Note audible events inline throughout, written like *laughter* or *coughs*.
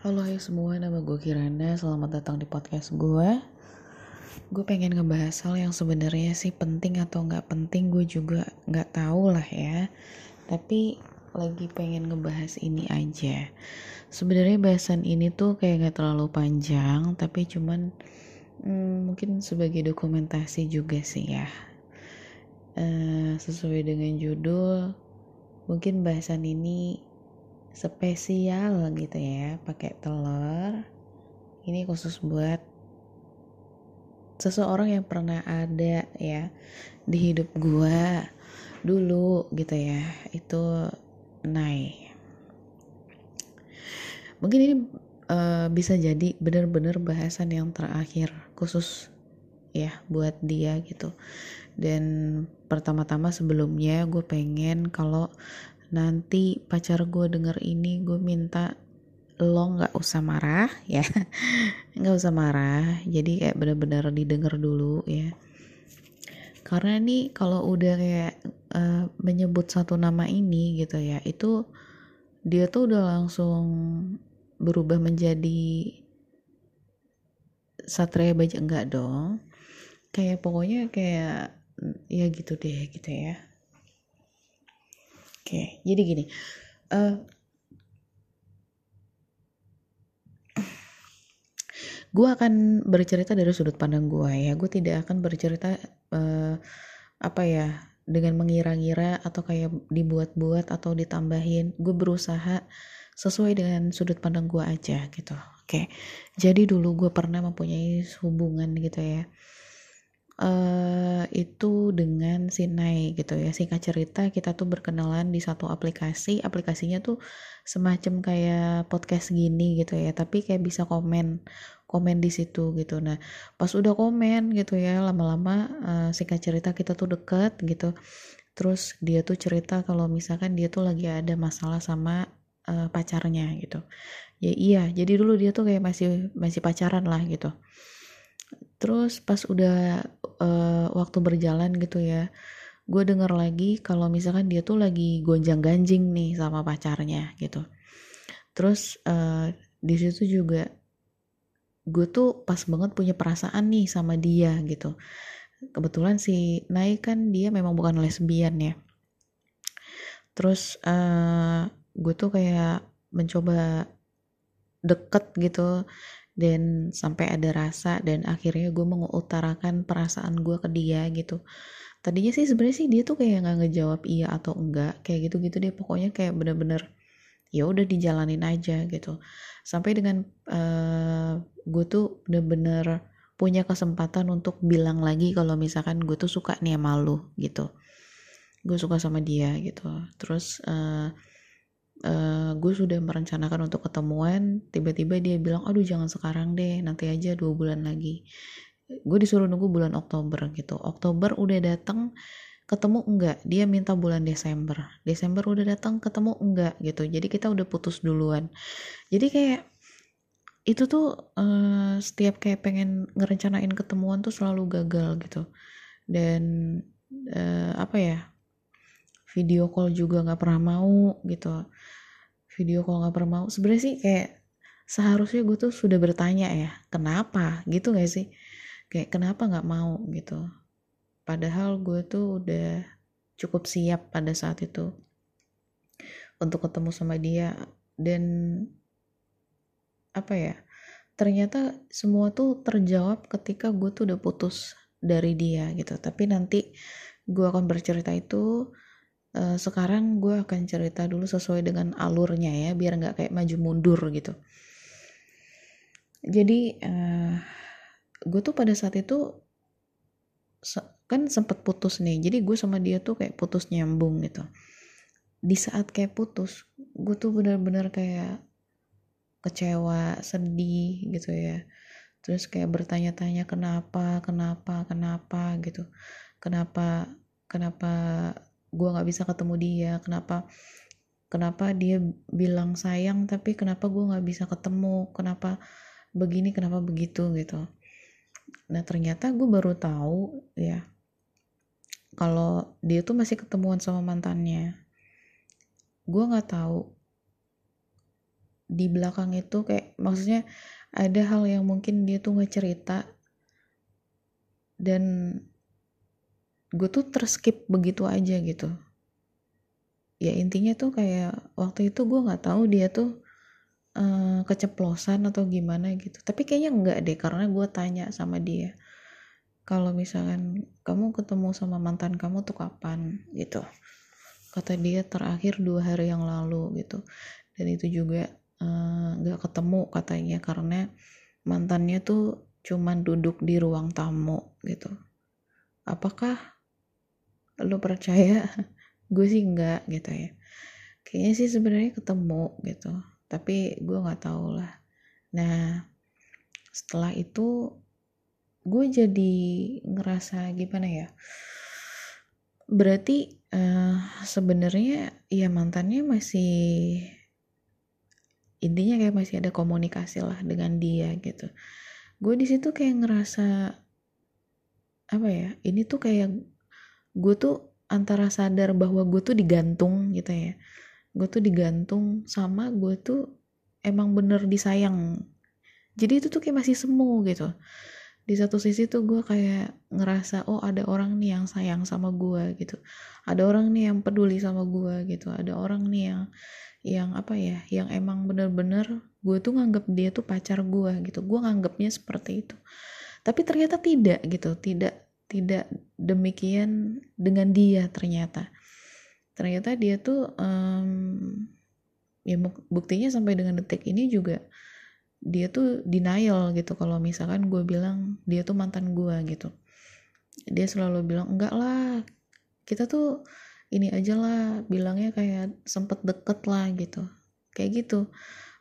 Halo hai semua, nama gue Kirana. Selamat datang di podcast gue. Gue pengen ngebahas hal yang sebenarnya sih penting atau nggak penting gue juga nggak tahu lah ya. Tapi lagi pengen ngebahas ini aja. Sebenarnya bahasan ini tuh kayak nggak terlalu panjang, tapi cuman hmm, mungkin sebagai dokumentasi juga sih ya. Uh, sesuai dengan judul, mungkin bahasan ini spesial gitu ya pakai telur. Ini khusus buat seseorang yang pernah ada ya di hidup gua dulu gitu ya itu Nai mungkin ini uh, bisa jadi benar-benar bahasan yang terakhir khusus ya buat dia gitu. Dan pertama-tama sebelumnya gue pengen kalau nanti pacar gue denger ini gue minta lo nggak usah marah *laughs* ya. Nggak usah marah. Jadi kayak bener-bener didengar dulu ya. Karena nih kalau udah kayak uh, menyebut satu nama ini gitu ya itu dia tuh udah langsung berubah menjadi satria baja. Enggak dong. Kayak pokoknya kayak ya gitu deh gitu ya Oke, jadi gini. Uh, gue akan bercerita dari sudut pandang gue ya. Gue tidak akan bercerita uh, apa ya dengan mengira-ngira atau kayak dibuat-buat atau ditambahin. Gue berusaha sesuai dengan sudut pandang gue aja gitu. Oke, jadi dulu gue pernah mempunyai hubungan gitu ya uh, itu dengan Sinai gitu ya. Singkat cerita kita tuh berkenalan di satu aplikasi. Aplikasinya tuh semacam kayak podcast gini gitu ya tapi kayak bisa komen komen di situ gitu. Nah pas udah komen gitu ya lama-lama uh, singkat cerita kita tuh deket gitu. Terus dia tuh cerita kalau misalkan dia tuh lagi ada masalah sama uh, pacarnya gitu. Ya iya jadi dulu dia tuh kayak masih masih pacaran lah gitu terus pas udah uh, waktu berjalan gitu ya gue denger lagi kalau misalkan dia tuh lagi gonjang ganjing nih sama pacarnya gitu. Terus uh, di situ juga gue tuh pas banget punya perasaan nih sama dia gitu. Kebetulan si Nai kan dia memang bukan lesbian ya. Terus uh, gue tuh kayak mencoba deket gitu dan sampai ada rasa dan akhirnya gue mengutarakan perasaan gue ke dia gitu. Tadinya sih sebenarnya sih dia tuh kayak nggak ngejawab iya atau enggak kayak gitu gitu deh. Pokoknya kayak bener-bener ya udah dijalanin aja gitu. Sampai dengan uh, gue tuh bener-bener punya kesempatan untuk bilang lagi kalau misalkan gue tuh suka nih sama lu gitu. Gue suka sama dia gitu. Terus uh, uh, gue sudah merencanakan untuk ketemuan tiba-tiba dia bilang aduh jangan sekarang deh nanti aja dua bulan lagi. Gue disuruh nunggu bulan Oktober gitu. Oktober udah datang ketemu enggak? Dia minta bulan Desember. Desember udah datang ketemu enggak? gitu. Jadi kita udah putus duluan. Jadi kayak itu tuh uh, setiap kayak pengen ngerencanain ketemuan tuh selalu gagal gitu. Dan uh, apa ya video call juga nggak pernah mau gitu. Video call nggak pernah mau. Sebenarnya sih kayak seharusnya gue tuh sudah bertanya ya kenapa? Gitu gak sih? Kayak kenapa nggak mau? Gitu. Padahal gue tuh udah cukup siap pada saat itu untuk ketemu sama dia. Dan apa ya ternyata semua tuh terjawab ketika gue tuh udah putus dari dia gitu. Tapi nanti gue akan bercerita itu uh, sekarang gue akan cerita dulu sesuai dengan alurnya ya biar nggak kayak maju mundur gitu. Jadi uh, gue tuh pada saat itu kan sempet putus nih. Jadi gue sama dia tuh kayak putus nyambung gitu. Di saat kayak putus gue tuh bener-bener kayak kecewa sedih gitu ya. Terus kayak bertanya-tanya kenapa? Kenapa? Kenapa? gitu. Kenapa? Kenapa gue nggak bisa ketemu dia kenapa kenapa dia bilang sayang tapi kenapa gue nggak bisa ketemu kenapa begini kenapa begitu gitu. Nah ternyata gue baru tahu ya kalau dia tuh masih ketemuan sama mantannya. Gue nggak tahu di belakang itu kayak maksudnya ada hal yang mungkin dia tuh nggak cerita dan gue tuh terskip begitu aja gitu. Ya intinya tuh kayak waktu itu gue nggak tahu dia tuh uh, keceplosan atau gimana gitu. Tapi kayaknya enggak deh karena gue tanya sama dia kalau misalkan kamu ketemu sama mantan kamu tuh kapan? Gitu. Kata dia terakhir dua hari yang lalu gitu. Dan itu juga eh, nggak uh, ketemu katanya karena mantannya tuh cuman duduk di ruang tamu gitu. Apakah lu percaya? *laughs* Gue sih enggak gitu ya. Kayaknya sih sebenarnya ketemu gitu. Tapi gue nggak tahu lah. Nah setelah itu gue jadi ngerasa gimana ya? Berarti uh, sebenarnya ya mantannya masih intinya kayak masih ada komunikasi lah dengan dia gitu. Gue di situ kayak ngerasa apa ya ini tuh kayak gue tuh antara sadar bahwa gue tuh digantung gitu ya. Gue tuh digantung sama gue tuh emang bener disayang. Jadi itu tuh kayak masih semu gitu. Di satu sisi tuh gue kayak ngerasa oh ada orang nih yang sayang sama gue gitu. Ada orang nih yang peduli sama gue gitu. Ada orang nih yang yang apa ya yang emang bener-bener gue tuh nganggap dia tuh pacar gue gitu. Gue nganggapnya seperti itu. Tapi ternyata tidak gitu. Tidak tidak demikian dengan dia ternyata. Ternyata dia tuh um, ya buktinya sampai dengan detik ini juga dia tuh denial gitu kalau misalkan gue bilang dia tuh mantan gue gitu. Dia selalu bilang enggak lah kita tuh ini aja lah bilangnya kayak sempet deket lah gitu. Kayak gitu.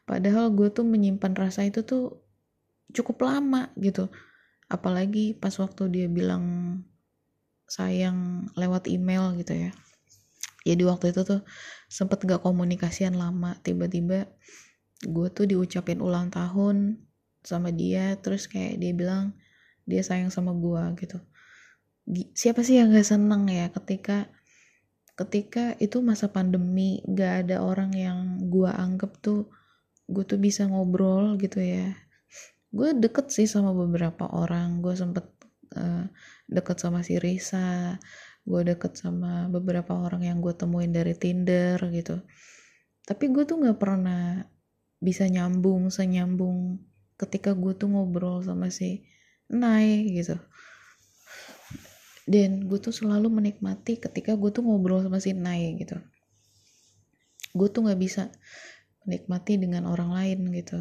Padahal gue tuh menyimpan rasa itu tuh cukup lama gitu apalagi pas waktu dia bilang sayang lewat email gitu ya. Jadi waktu itu tuh sempet gak komunikasian lama. Tiba-tiba gue tuh diucapin ulang tahun sama dia terus kayak dia bilang dia sayang sama gue gitu. Siapa sih yang gak seneng ya ketika ketika itu masa pandemi gak ada orang yang gue anggap tuh gue tuh bisa ngobrol gitu ya gue deket sih sama beberapa orang. Gue sempet uh, deket sama si Risa. Gue deket sama beberapa orang yang gue temuin dari Tinder gitu. Tapi gue tuh nggak pernah bisa nyambung senyambung ketika gue tuh ngobrol sama si Nai gitu. Dan gue tuh selalu menikmati ketika gue tuh ngobrol sama si Nai gitu. Gue tuh nggak bisa menikmati dengan orang lain gitu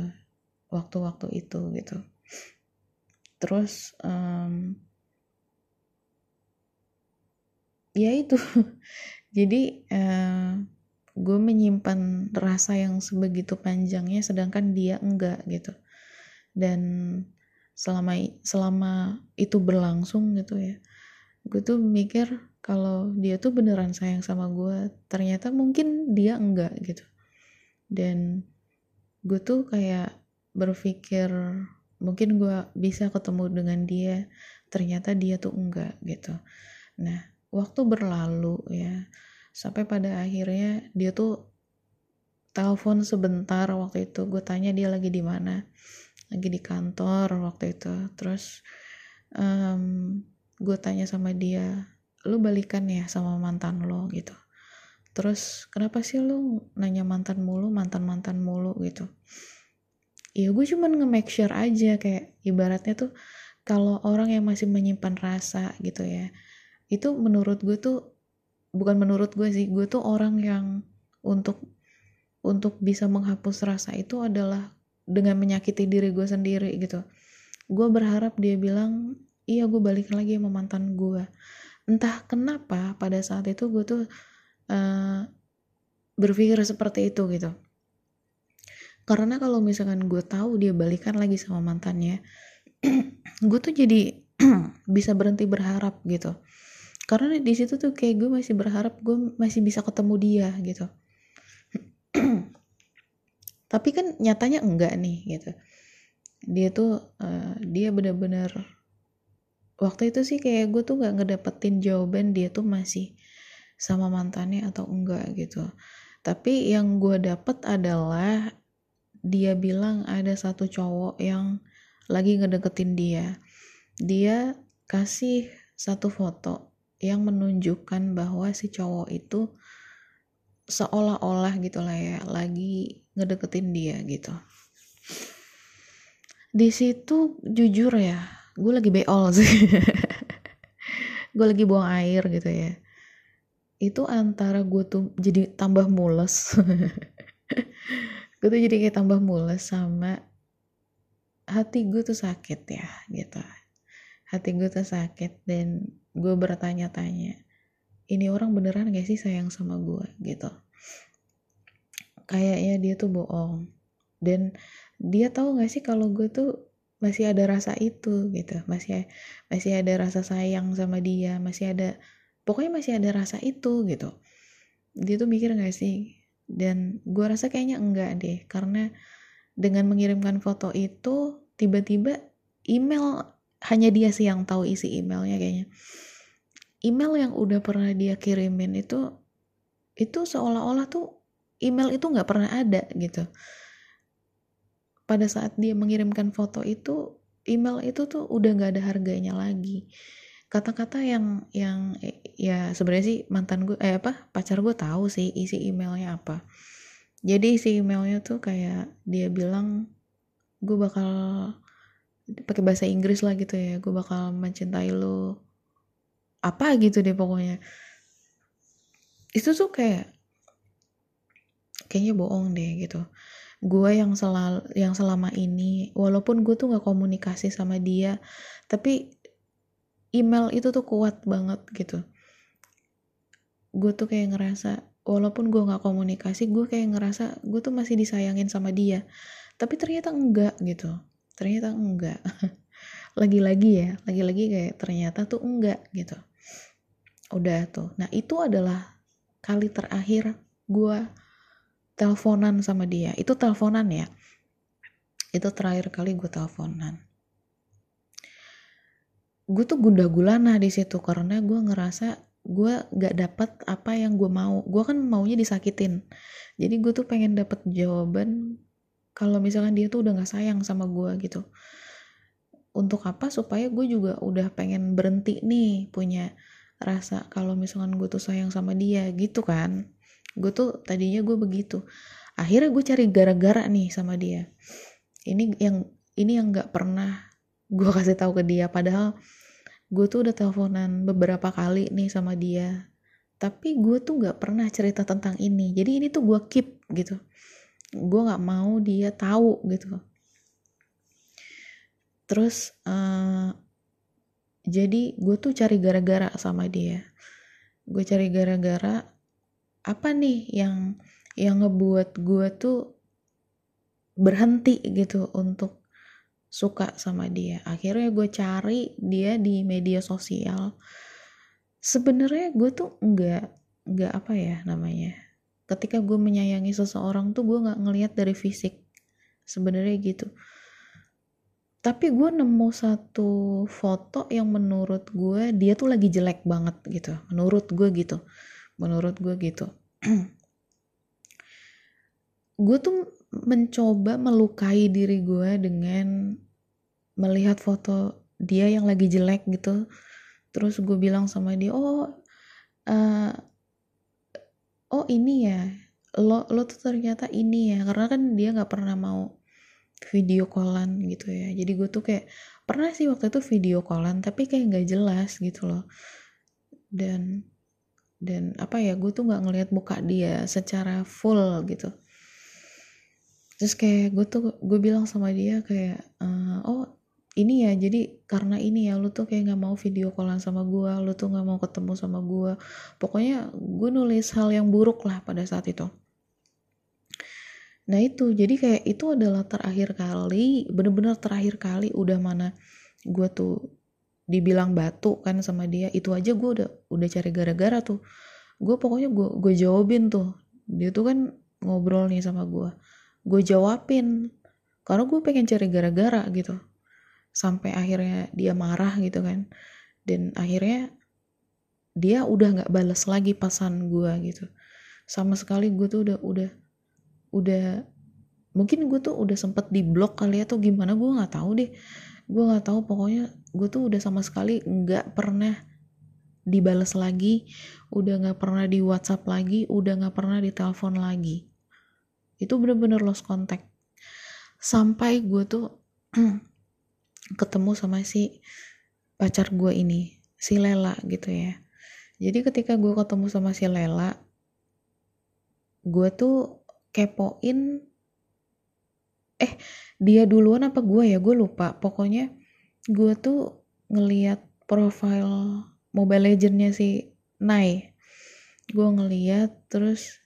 waktu-waktu itu gitu. Terus um, ya itu. *laughs* Jadi uh, gue menyimpan rasa yang sebegitu panjangnya sedangkan dia enggak gitu. Dan selama selama itu berlangsung gitu ya gue tuh mikir kalau dia tuh beneran sayang sama gue ternyata mungkin dia enggak gitu. Dan gue tuh kayak berpikir mungkin gue bisa ketemu dengan dia ternyata dia tuh enggak gitu. Nah waktu berlalu ya sampai pada akhirnya dia tuh telepon sebentar waktu itu gue tanya dia lagi di mana lagi di kantor waktu itu. Terus um, gue tanya sama dia lu balikan ya sama mantan lo gitu. Terus kenapa sih lu nanya mantan mulu mantan mantan mulu? gitu ya gue cuman nge-make sure aja kayak ibaratnya tuh kalau orang yang masih menyimpan rasa gitu ya itu menurut gue tuh bukan menurut gue sih gue tuh orang yang untuk untuk bisa menghapus rasa itu adalah dengan menyakiti diri gue sendiri gitu. Gue berharap dia bilang iya gue balik lagi sama mantan gue entah kenapa pada saat itu gue tuh uh, berpikir seperti itu gitu karena kalau misalkan gue tahu dia balikan lagi sama mantannya *clears throat* gue tuh jadi *clears throat* bisa berhenti berharap gitu. Karena di situ tuh kayak gue masih berharap gue masih bisa ketemu dia gitu. *clears throat* Tapi kan nyatanya enggak nih gitu. Dia tuh uh, dia bener-bener waktu itu sih kayak gue tuh gak ngedapetin jawaban dia tuh masih sama mantannya atau enggak gitu. Tapi yang gue dapet adalah dia bilang ada satu cowok yang lagi ngedeketin dia. Dia kasih satu foto yang menunjukkan bahwa si cowok itu seolah-olah gitulah ya lagi ngedeketin dia gitu. Di situ jujur ya gue lagi beol sih. *laughs* Gue lagi buang air gitu ya. Itu antara gue tuh jadi tambah mules *laughs* gue tuh jadi kayak tambah mules sama hati gue tuh sakit ya gitu. Hati gue tuh sakit dan gue bertanya-tanya ini orang beneran gak sih sayang sama gue? Gitu. Kayaknya dia tuh bohong. Dan dia tahu gak sih kalau gue tuh masih ada rasa itu gitu. Masih masih ada rasa sayang sama dia masih ada pokoknya masih ada rasa itu gitu. Dia tuh mikir gak sih dan gue rasa kayaknya enggak deh karena dengan mengirimkan foto itu tiba-tiba email hanya dia sih yang tahu isi emailnya kayaknya. Email yang udah pernah dia kirimin itu itu seolah-olah tuh email itu nggak pernah ada gitu. Pada saat dia mengirimkan foto itu email itu tuh udah nggak ada harganya lagi kata-kata yang yang ya sebenarnya sih mantan gue eh apa pacar gue tahu sih isi emailnya apa. Jadi isi emailnya tuh kayak dia bilang gue bakal pakai bahasa Inggris lah gitu ya gue bakal mencintai lo apa gitu deh pokoknya. Itu tuh kayak kayaknya bohong deh gitu. Gue yang selalu yang selama ini walaupun gue tuh nggak komunikasi sama dia tapi email itu tuh kuat banget gitu. Gue tuh kayak ngerasa walaupun gue nggak komunikasi gue kayak ngerasa gue tuh masih disayangin sama dia. Tapi ternyata enggak gitu. Ternyata enggak. *laughs* Lagi-lagi ya lagi-lagi kayak ternyata tuh enggak gitu. Udah tuh. Nah itu adalah kali terakhir gue teleponan sama dia. Itu teleponan ya? Itu terakhir kali gue teleponan gue tuh gundah gulana di situ karena gue ngerasa gue gak dapet apa yang gue mau. Gue kan maunya disakitin. Jadi gue tuh pengen dapet jawaban kalau misalkan dia tuh udah gak sayang sama gue gitu. Untuk apa? Supaya gue juga udah pengen berhenti nih punya rasa kalau misalkan gue tuh sayang sama dia gitu kan. Gue tuh tadinya gue begitu. Akhirnya gue cari gara-gara nih sama dia. Ini yang ini yang nggak pernah gue kasih tahu ke dia. Padahal gue tuh udah teleponan beberapa kali nih sama dia. Tapi gue tuh nggak pernah cerita tentang ini. Jadi ini tuh gue keep gitu. Gue nggak mau dia tahu gitu. Terus uh, jadi gue tuh cari gara-gara sama dia. Gue cari gara-gara apa nih yang yang ngebuat gue tuh berhenti gitu untuk suka sama dia. Akhirnya gue cari dia di media sosial. Sebenarnya gue tuh nggak nggak apa ya namanya. Ketika gue menyayangi seseorang tuh gue nggak ngelihat dari fisik sebenarnya gitu. Tapi gue nemu satu foto yang menurut gue dia tuh lagi jelek banget gitu. Menurut gue gitu. Menurut gue gitu. *clears throat* Gue tuh mencoba melukai diri gue dengan melihat foto dia yang lagi jelek gitu. Terus gue bilang sama dia oh uh, oh ini ya lo lo tuh ternyata ini ya. Karena kan dia nggak pernah mau video callan gitu ya. Jadi gue tuh kayak pernah sih waktu itu video callan tapi kayak nggak jelas gitu loh. Dan dan apa ya gue tuh nggak ngelihat muka dia secara full gitu terus kayak gue tuh gue bilang sama dia kayak uh, oh ini ya jadi karena ini ya lu tuh kayak nggak mau video callan sama gue lu tuh nggak mau ketemu sama gue pokoknya gue nulis hal yang buruk lah pada saat itu. Nah itu jadi kayak itu adalah terakhir kali bener-bener terakhir kali udah mana gue tuh dibilang batu kan sama dia itu aja gue udah udah cari gara-gara tuh. Gue pokoknya gue gue jawabin tuh. Dia tuh kan ngobrol nih sama gue gue jawabin karena gue pengen cari gara-gara gitu. Sampai akhirnya dia marah gitu kan. Dan akhirnya dia udah nggak balas lagi pesan gue gitu. Sama sekali gue tuh udah udah udah mungkin gue tuh udah sempet di blok kali ya atau gimana gue nggak tahu deh. Gue nggak tahu pokoknya gue tuh udah sama sekali nggak pernah dibales lagi udah nggak pernah di WhatsApp lagi udah nggak pernah di telepon lagi itu bener-bener lost contact. Sampai gue tuh *clears throat* ketemu sama si pacar gue ini si Lela gitu ya. Jadi ketika gue ketemu sama si Lela gue tuh kepoin eh dia duluan apa gue ya? Gue lupa. Pokoknya gue tuh ngeliat profile Mobile Legendnya si Nai. Gue ngeliat terus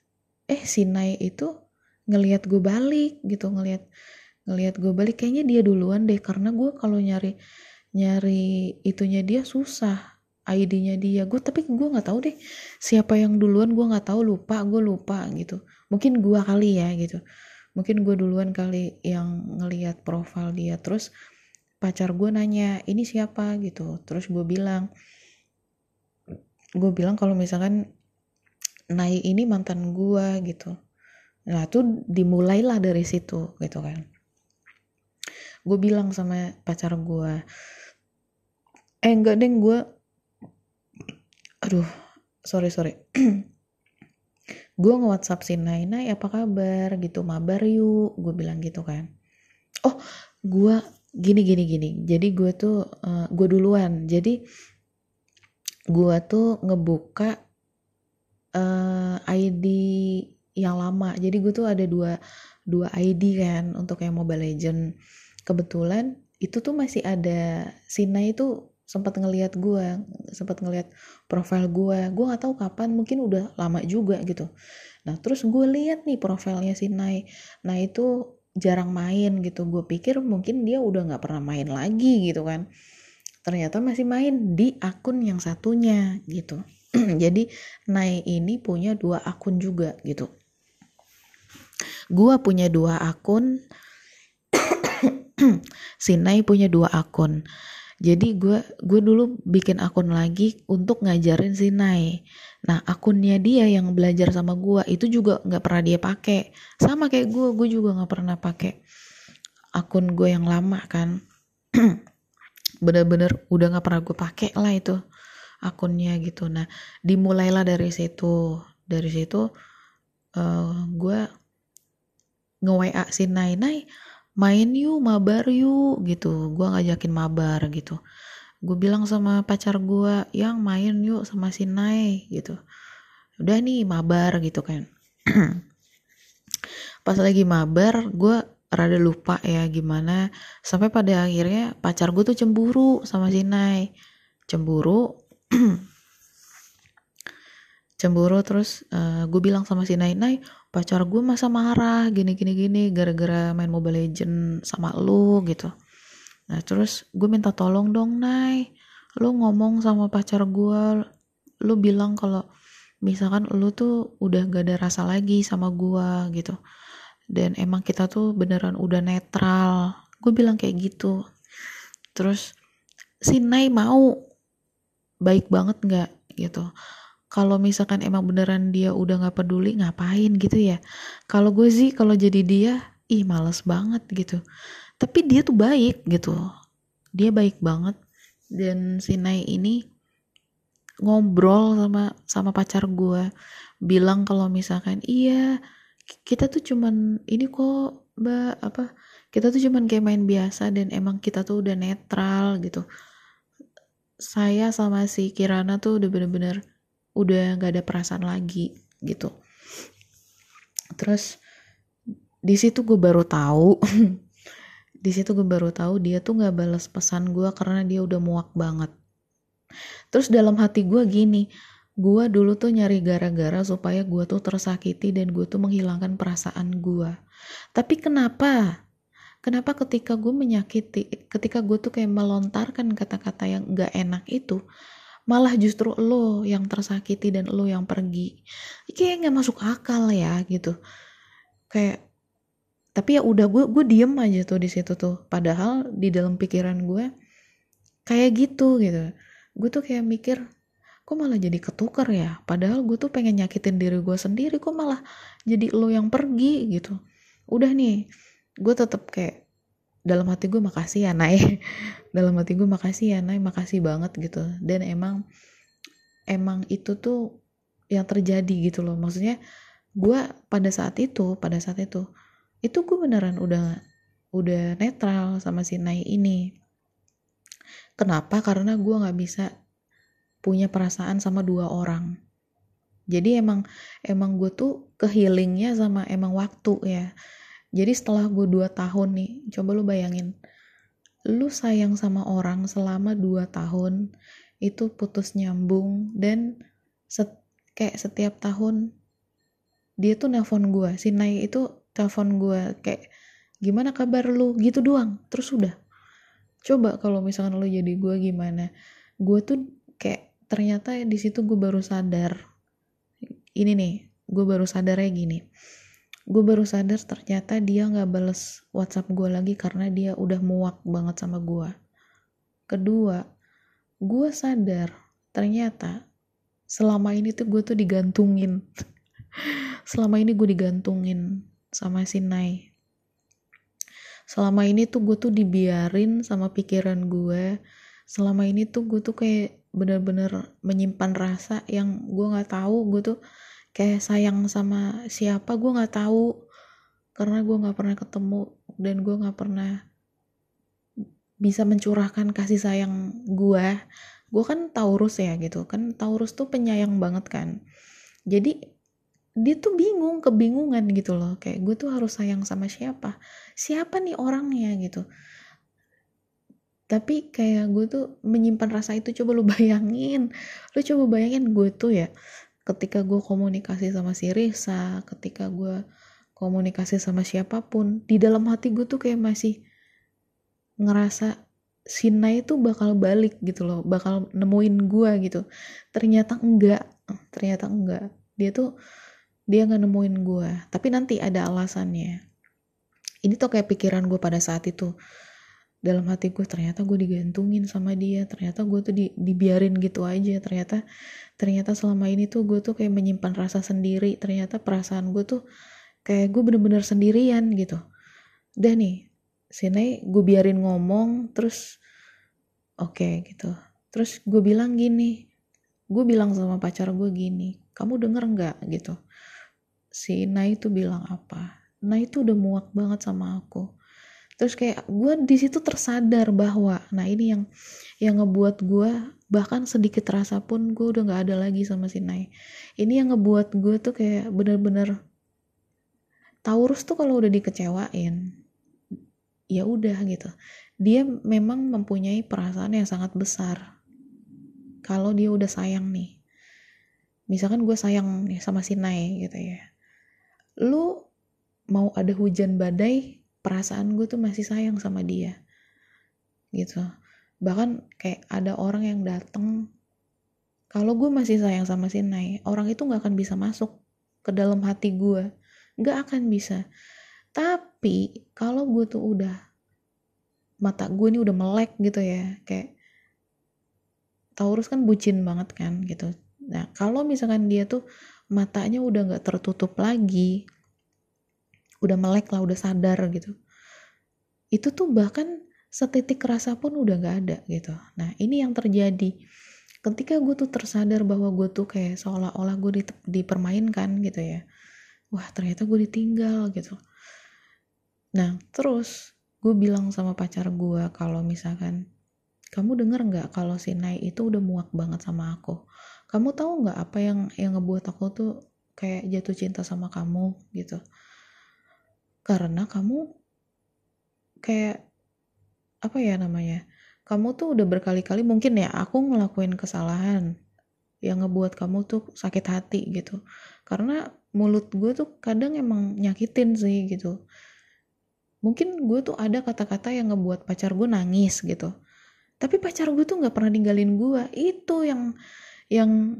eh si Nai itu ngeliat gue balik gitu ngeliat ngeliat gue balik kayaknya dia duluan deh. Karena gue kalau nyari nyari itunya dia susah ID-nya dia. Gue tapi gue nggak tahu deh siapa yang duluan gue nggak tahu lupa gue lupa gitu. Mungkin gue kali ya gitu. Mungkin gue duluan kali yang ngeliat profil dia. Terus pacar gue nanya ini siapa? gitu. Terus gue bilang gue bilang kalau misalkan Nai ini mantan gue gitu nah tuh dimulailah dari situ gitu kan. Gue bilang sama pacar gue eh enggak deng gue *clears throat* aduh sorry sorry. *clears throat* Gue nge WhatsApp si Nai Nai apa kabar? Gitu mabar yuk gue bilang gitu kan. Oh gue gini gini gini. Jadi gue tuh uh, gue duluan. Jadi gue tuh ngebuka uh, eh, ID yang lama. Jadi gue tuh ada dua dua ID kan untuk yang Mobile Legend. Kebetulan itu tuh masih ada Sina itu sempat ngelihat gue sempat ngelihat profil gue gue nggak tahu kapan mungkin udah lama juga gitu. Nah terus gue lihat nih profilnya si Nai nah itu jarang main gitu. Gue pikir mungkin dia udah nggak pernah main lagi gitu kan. Ternyata masih main di akun yang satunya gitu. *clears throat* Jadi Nai ini punya dua akun juga gitu gua punya dua akun. *coughs* Si Nai punya dua akun. Jadi gue gue dulu bikin akun lagi untuk ngajarin si Nai. Nah akunnya dia yang belajar sama gue itu juga nggak pernah dia pakai. Sama kayak gue gue juga nggak pernah pakai akun gue yang lama kan. *coughs* Bener-bener udah nggak pernah gue pakai lah itu akunnya gitu. Nah dimulailah dari situ. Dari situ uh, gue nge WA si Nai Nai main yuk mabar yuk gitu. Gue ngajakin mabar gitu. Gue bilang sama pacar gue yang main yuk sama si Nai gitu. Udah nih mabar gitu kan. *clears throat* Pas lagi mabar gue rada lupa ya gimana. Sampai pada akhirnya pacar gue tuh cemburu sama si Nai. Cemburu. *clears throat* Cemburu terus uh, gue bilang sama si Nai Nai pacar gue masa marah gini gini gini gara-gara main Mobile Legend sama lu gitu. Nah terus gue minta tolong dong Nai lu ngomong sama pacar gue lu bilang kalau misalkan lu tuh udah gak ada rasa lagi sama gue gitu. Dan emang kita tuh beneran udah netral. Gue bilang kayak gitu. Terus si Nai mau baik banget nggak gitu kalau misalkan emang beneran dia udah nggak peduli ngapain gitu ya? Kalau gue sih kalau jadi dia ih males banget gitu. Tapi dia tuh baik gitu. Dia baik banget. Dan si Nai ini ngobrol sama sama pacar gue. Bilang kalau misalkan iya kita tuh cuman ini kok mbak apa kita tuh cuman kayak main biasa dan emang kita tuh udah netral gitu. Saya sama si Kirana tuh udah bener-bener udah gak ada perasaan lagi gitu. Terus di situ gue baru tahu *laughs* di situ gue baru tahu dia tuh nggak balas pesan gue karena dia udah muak banget. Terus dalam hati gue gini gue dulu tuh nyari gara-gara supaya gue tuh tersakiti dan gue tuh menghilangkan perasaan gue tapi kenapa? Kenapa ketika gue menyakiti ketika gue tuh kayak melontarkan kata-kata yang gak enak itu malah justru lo yang tersakiti dan lo yang pergi. Kayak nggak masuk akal ya gitu. Kayak tapi ya udah gue gue diem aja tuh di situ tuh. Padahal di dalam pikiran gue kayak gitu gitu. Gue tuh kayak mikir kok malah jadi ketukar ya? Padahal gue tuh pengen nyakitin diri gue sendiri kok malah jadi lo yang pergi gitu. Udah nih gue tetep kayak dalam hati gue makasih ya Nay. *laughs* Dalam hati gue makasih ya Nay. Makasih banget gitu. Dan emang emang itu tuh yang terjadi gitu loh. Maksudnya gue pada saat itu pada saat itu itu gue beneran udah udah netral sama si Nay ini. Kenapa? Karena gue nggak bisa punya perasaan sama dua orang. Jadi emang emang gue tuh kehealingnya sama emang waktu ya jadi setelah gue dua tahun nih coba lu bayangin. Lu sayang sama orang selama dua tahun itu putus nyambung dan set, kayak setiap tahun dia tuh nelpon gue si Nay itu telepon gue kayak gimana kabar lu? Gitu doang terus udah. Coba kalau misalkan lu jadi gue gimana? Gue tuh kayak ternyata di situ gue baru sadar. Ini nih gue baru sadarnya gini gue baru sadar ternyata dia nggak bales WhatsApp gue lagi karena dia udah muak banget sama gue kedua gue sadar ternyata selama ini tuh gue tuh digantungin. *laughs* Selama ini gue digantungin sama si Nai. Selama ini tuh gue tuh dibiarin sama pikiran gue selama ini tuh gue tuh kayak bener-bener menyimpan rasa yang gue nggak tahu gue tuh kayak sayang sama siapa gue nggak tahu. Karena gue nggak pernah ketemu dan gue nggak pernah bisa mencurahkan kasih sayang gue gue kan Taurus ya gitu kan Taurus tuh penyayang banget kan. Jadi dia tuh bingung kebingungan gitu loh. Kayak gue tuh harus sayang sama siapa? Siapa nih orangnya gitu? Tapi kayak gue tuh menyimpan rasa itu coba lu bayangin lu coba bayangin gue tuh ya ketika gue komunikasi sama si Risa ketika gue komunikasi sama siapa pun di dalam hati gue tuh kayak masih ngerasa Sina itu bakal balik gitu loh bakal nemuin gue gitu. Ternyata enggak ternyata enggak. Dia tuh dia nggak nemuin gue tapi nanti ada alasannya. Ini tuh kayak pikiran gue pada saat itu dalam hati gue ternyata gue digantungin sama dia ternyata gue tuh di, dibiarin gitu aja ternyata ternyata selama ini tuh gue tuh kayak menyimpan rasa sendiri ternyata perasaan gue tuh kayak gue bener-bener sendirian gitu. Udah nih sini gue biarin ngomong terus oke okay, gitu. Terus gue bilang gini gue bilang sama pacar gue gini kamu denger nggak? gitu. Si Nai itu bilang apa? Nai itu udah muak banget sama aku terus kayak gue di situ tersadar bahwa nah ini yang yang ngebuat gue bahkan sedikit rasa pun gue udah nggak ada lagi sama si Nai. Ini yang ngebuat gue tuh kayak bener-bener Taurus tuh kalau udah dikecewain ya udah gitu. Dia memang mempunyai perasaan yang sangat besar. Kalau dia udah sayang nih misalkan gue sayang nih sama si Nai gitu ya. Lu mau ada hujan badai perasaan gue tuh masih sayang sama dia gitu. Bahkan kayak ada orang yang dateng kalau gue masih sayang sama si Nai orang itu nggak akan bisa masuk ke dalam hati gue. Nggak akan bisa. Tapi kalau gue tuh udah mata gue ini udah melek gitu ya kayak Taurus kan bucin banget kan gitu. Nah kalau misalkan dia tuh matanya udah nggak tertutup lagi udah melek lah udah sadar gitu. Itu tuh bahkan setitik rasa pun udah nggak ada gitu. Nah ini yang terjadi. Ketika gue tuh tersadar bahwa gue tuh kayak seolah-olah gue dipermainkan gitu ya. Wah ternyata gue ditinggal gitu. Nah, terus gue bilang sama pacar gue kalau misalkan kamu denger nggak kalau si Nai itu udah muak banget sama aku. Kamu tahu nggak apa yang yang ngebuat aku tuh kayak jatuh cinta sama kamu? gitu. Karena kamu kayak apa ya namanya? Kamu tuh udah berkali-kali mungkin ya aku ngelakuin kesalahan yang ngebuat kamu tuh sakit hati gitu. Karena mulut gue tuh kadang emang nyakitin sih gitu mungkin gue tuh ada kata-kata yang ngebuat pacar gue nangis gitu tapi pacar gue tuh nggak pernah ninggalin gue itu yang yang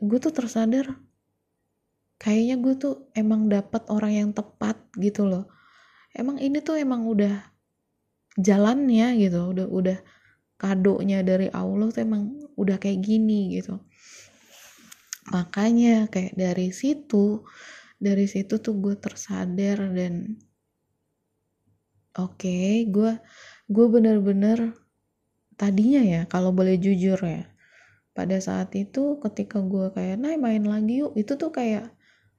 gue tuh tersadar kayaknya gue tuh emang dapat orang yang tepat gitu loh. Emang ini tuh emang udah jalannya gitu udah udah kadonya dari Allah tuh emang udah kayak gini gitu. Makanya kayak dari situ dari situ tuh gue tersadar dan oke okay, gue gue bener-bener tadinya ya kalau boleh jujur ya pada saat itu ketika gue kayak nah main lagi yuk itu tuh kayak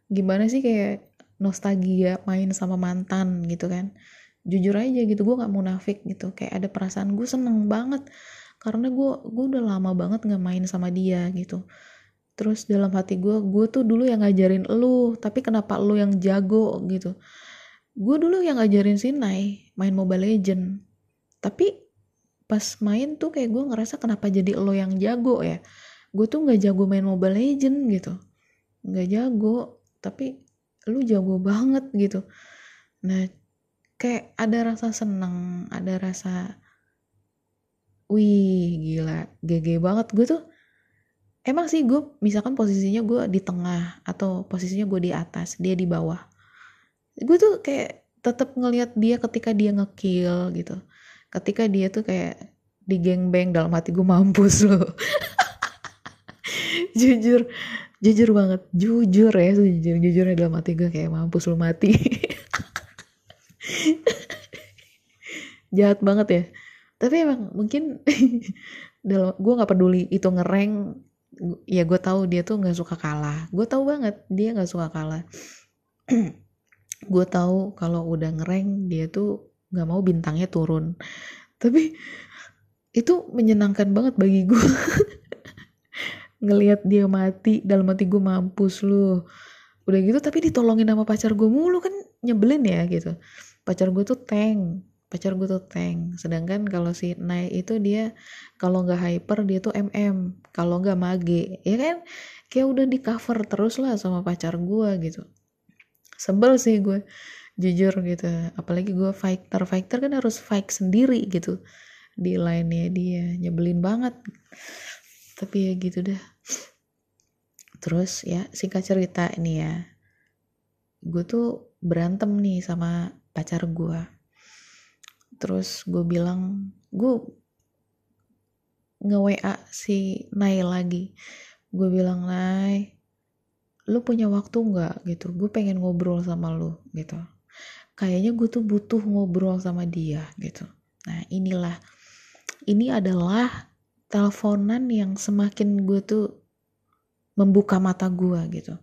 gimana sih kayak nostalgia main sama mantan gitu kan? Jujur aja gitu gue nggak munafik gitu. Kayak ada perasaan gue seneng banget. Karena gue gue udah lama banget nggak main sama dia gitu. Terus dalam hati gue gue tuh dulu yang ngajarin lu tapi kenapa lu yang jago gitu? Gue dulu yang ngajarin si Nai main Mobile Legend. Tapi pas main tuh kayak gue ngerasa kenapa jadi lo yang jago ya? Gue tuh nggak jago main Mobile Legend gitu. Nggak jago tapi lu jago banget gitu. Nah kayak ada rasa seneng ada rasa wih gila GG banget. Gue tuh emang sih gue misalkan posisinya gue di tengah atau posisinya gue di atas dia di bawah. Gue tuh kayak tetap ngelihat dia ketika dia ngekill gitu. Ketika dia tuh kayak di geng bang dalam hati gue mampus loh. *laughs* Jujur jujur banget jujur ya jujur jujurnya dalam hati gue kayak mampus lo mati. *laughs* Jahat banget ya. Tapi emang mungkin *laughs* dalam gue nggak peduli itu ngereng ya gue tahu dia tuh nggak suka kalah. Gue tahu banget dia nggak suka kalah. *clears throat* Gue tahu kalau udah ngereng dia tuh nggak mau bintangnya turun. Tapi itu menyenangkan banget bagi gue *laughs* ngelihat dia mati dalam hati gue mampus lu. Udah gitu tapi ditolongin sama pacar gue mulu kan nyebelin ya gitu. Pacar gue tuh tank pacar gue tuh tank. Sedangkan kalau si Nai itu dia kalau nggak hyper dia tuh mm kalau nggak mage ya kan? Kayak udah di cover terus lah sama pacar gue gitu. Sebel sih gue jujur gitu. Apalagi gue fighter. Fighter kan harus fight sendiri gitu. Di lainnya dia nyebelin banget tapi ya gitu dah terus ya singkat cerita ini ya. Gue tuh berantem nih sama pacar gue terus gue bilang gue nge WA si Nai lagi. Gue bilang Nai lu punya waktu nggak? Gitu. Gue pengen ngobrol sama lu. Gitu. Kayaknya gue tuh butuh ngobrol sama dia. Gitu. Nah inilah ini adalah teleponan yang semakin gue tuh membuka mata gue gitu.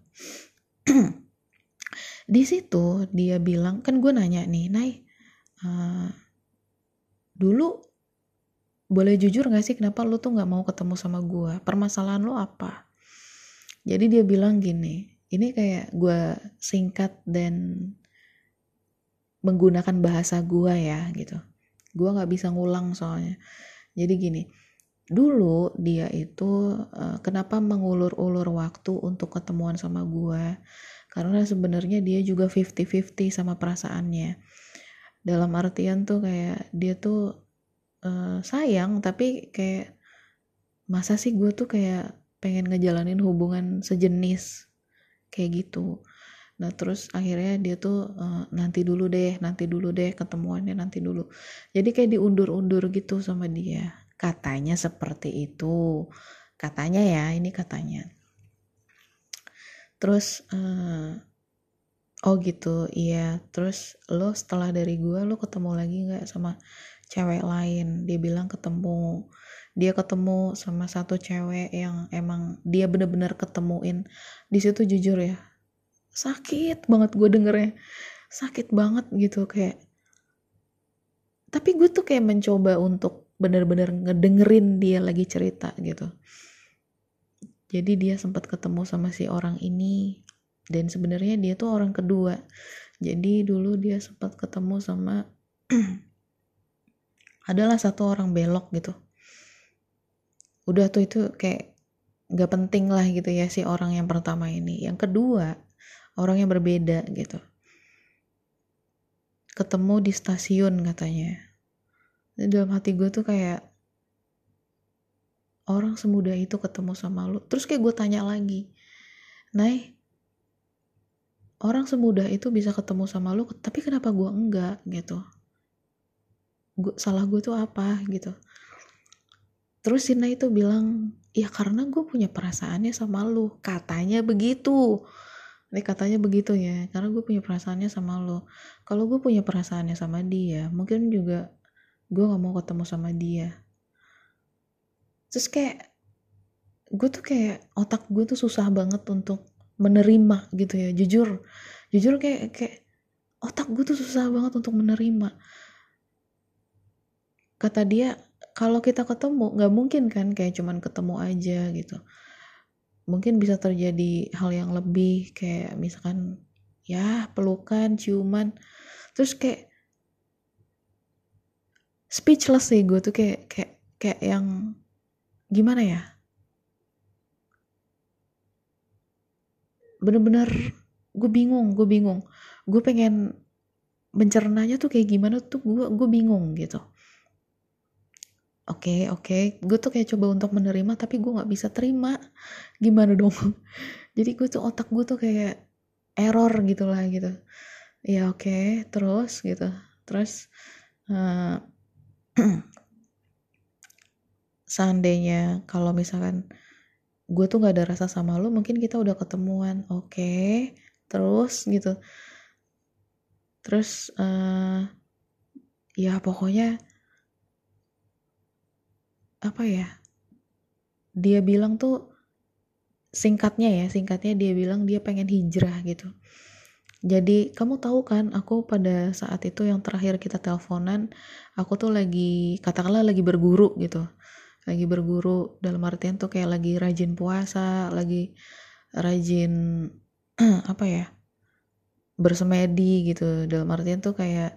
*clears throat* Di situ dia bilang kan gue nanya nih Nai uh, dulu boleh jujur gak sih kenapa lu tuh gak mau ketemu sama gue permasalahan lu apa? Jadi dia bilang gini ini kayak gue singkat dan menggunakan bahasa gue ya gitu. Gue gak bisa ngulang soalnya. Jadi gini dulu dia itu uh, kenapa mengulur-ulur waktu untuk ketemuan sama gue karena sebenarnya dia juga 50-50 sama perasaannya. Dalam artian tuh kayak dia tuh uh, sayang tapi kayak masa sih gue tuh kayak pengen ngejalanin hubungan sejenis kayak gitu? Nah terus akhirnya dia tuh uh, nanti dulu deh nanti dulu deh ketemuannya nanti dulu. Jadi kayak diundur-undur gitu sama dia katanya seperti itu. Katanya ya ini katanya. Terus uh, oh gitu iya. Terus lo setelah dari gue lo ketemu lagi nggak sama cewek lain? Dia bilang ketemu. Dia ketemu sama satu cewek yang emang dia bener-bener ketemuin. Di situ jujur ya sakit banget gue dengernya. Sakit banget gitu kayak. Tapi gue tuh kayak mencoba untuk bener-bener ngedengerin dia lagi cerita gitu. Jadi dia sempat ketemu sama si orang ini dan sebenarnya dia tuh orang kedua. Jadi dulu dia sempat ketemu sama *clears throat* adalah satu orang belok gitu. Udah tuh itu kayak gak penting lah gitu ya si orang yang pertama ini. Yang kedua orang yang berbeda gitu. Ketemu di stasiun katanya dan dalam hati gue tuh kayak orang semudah itu ketemu sama lu. Terus kayak gue tanya lagi Nay orang semudah itu bisa ketemu sama lu tapi kenapa gue enggak? Gitu. Gua, salah gue tuh apa? Gitu. Terus Sina itu bilang ya karena gue punya perasaannya sama lu. Katanya begitu. Ini katanya begitu ya karena gue punya perasaannya sama lo kalau gue punya perasaannya sama dia mungkin juga gue nggak mau ketemu sama dia. Terus kayak gue tuh kayak otak gue tuh susah banget untuk menerima gitu ya. Jujur jujur kayak kayak otak gue tuh susah banget untuk menerima. Kata dia kalau kita ketemu nggak mungkin kan kayak cuman ketemu aja gitu. Mungkin bisa terjadi hal yang lebih kayak misalkan ya pelukan ciuman. Terus kayak speechless sih gue tuh kayak kayak kayak yang gimana ya? Bener-bener gue bingung gue bingung. Gue pengen mencernanya tuh kayak gimana tuh gue gue bingung gitu. Oke okay, oke. Okay. gue tuh kayak coba untuk menerima tapi gue nggak bisa terima. Gimana dong? *laughs* Jadi gue tuh otak gue tuh kayak error gitu lah gitu. Ya oke okay, terus gitu. Terus uh, *clears throat* seandainya kalau misalkan gue tuh nggak ada rasa sama lo mungkin kita udah ketemuan. Oke okay, terus gitu. Terus uh, ya pokoknya apa ya? Dia bilang tuh singkatnya ya singkatnya dia bilang dia pengen hijrah gitu jadi kamu tahu kan aku pada saat itu yang terakhir kita teleponan aku tuh lagi katakanlah lagi berguru gitu. Lagi berguru dalam artian tuh kayak lagi rajin puasa lagi rajin *clears throat* apa ya bersemedi gitu. Dalam artian tuh kayak